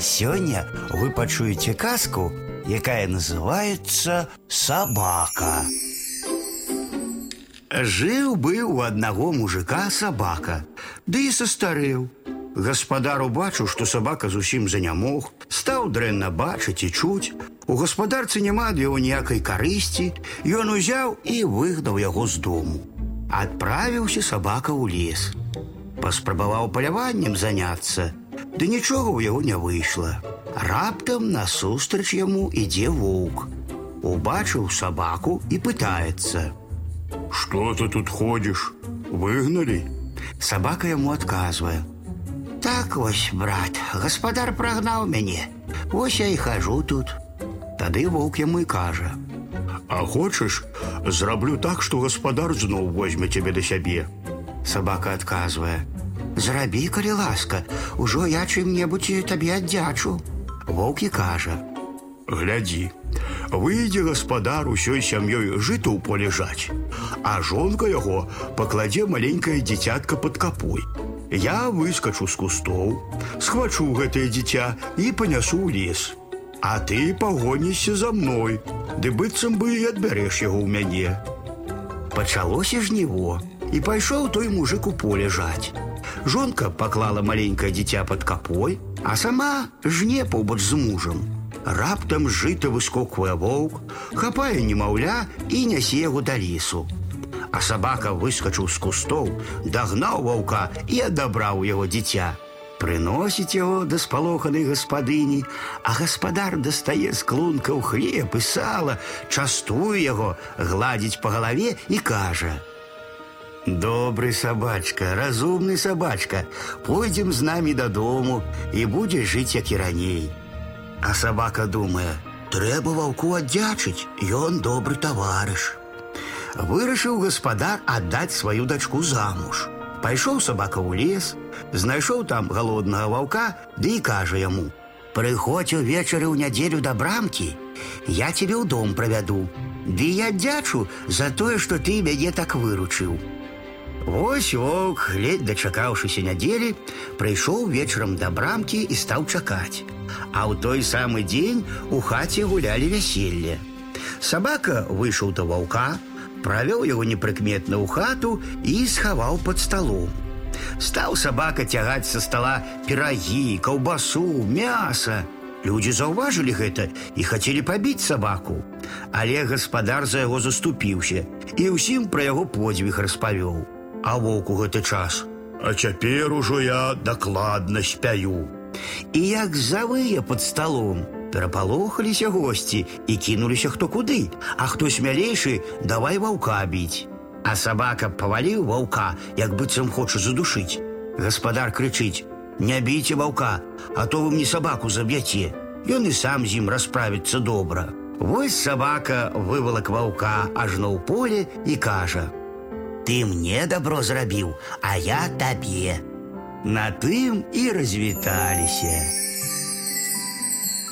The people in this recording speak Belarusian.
Сёння вы пачуеце казку, якая называется «Собака». Жыў быў у аднаго мужика сабака, ды і састарэў. Гаспадар убачыў, што сабака зусім занямог, стаў дрэнна бачыць і чуць. У гаспадарцы няма ад яго ніякай карысці, Ён узяў і выгнаў яго з дому. Адправіўся сабака ў лес. Паспрабаваў паляваннем заняцца, Ды нічога ў яго не выйшла. Раптам насустрач яму ідзе воўк. Убачыў сабаку і пытаецца: « Что ты тут ходишь? Выгнали? Собака ему отказывая. Так вось, брат, гаспадар прагнаў мяне. Вось я і хожу тут. Тады воўк яму і кажа: « А хочаш, зраблю так, што гаспадар зноў возьме цябе да сябе. Собака адказвае: « Зрабі, калі ласка, ужо я чым-небудзь табе аддзячу. Воўк і кажа: « Глядзі, выйдзе гаспадар усёй сям'ёй жыта ў поле жаць, а жонка яго пакладзе маленькае дзіцятка под капой. Я выскачу з кустоў, схвачу гэтае дзіця і панясу ў лес. А ты пагонішся за мной, ды быццам бы і адбярэш яго ў мяне. Пачалося жніво, і пайшоў той мужик у поле жаць. Жонка паклала маленькае дзіця под капой, а сама жне побач з мужам. Раптам жыта выскоквае воўк, хапае немаўля і нясе яго да лесу а сабака выскочыў з кустоў, дагнаў ваўка і адабраў яго дзіця. Прыносіць яго да спалоханай гаспадыні, а гаспадар дастае з клункаў хлеб і сала, частуе яго, гладзіць па галаве і кажа: « Добры сабачка, разумны сабачка, пойдзем з намі дадому і будзе жыць як і раней. А сабака думае: трэба ваўку аддзячыць, ён добры таварыш вырашыў гаспадар аддаць сваю дачку замуж. Пайшоў сабака ў лес, знайшоў там галоднага ваўка, ды і кажа яму: « Прыходзь увечары ў нядзелю да брамкі, Я цябе ў дом правяду. Ды я дзячу за тое, што ты мяне так выручыў. Вось воўк, ледь дачакаўшыся нядзелі, прыйшоў вечарам да брамкі і стаў чакаць. А ў той самы дзень у хаце гулялі вяселле. Сабака выйшаў да ваўка, правёў яго непрыкметна ў хату і схаваў под сталом. Стаў сабака цягаць са стола пірагі, каўбасу, мяса. Людзі заўважылі гэта і хацелі пабіць сабаку. Але гаспадар за яго заступіўся і ўсім пра яго подзвіг распавёў. А воўку гэты час. А цяпер ужо я дакладна спяю. І як завые под сталом, Перапалохаліся госці і кінуліся хто куды, а хто смялейшы давай ваўка біць. А сабака паваліў ваўка, як быццам хоча задушыць. Гаспадар крычыць: « Не бійце ваўка, а то вы мне сабаку заб'яце. Ён і сам з ім расправіцца добра. Вось сабака вывалак ваўка ажно ў поле і кажа: « Ты мне добро зрабіў, а я табе. На тым і развіталіся.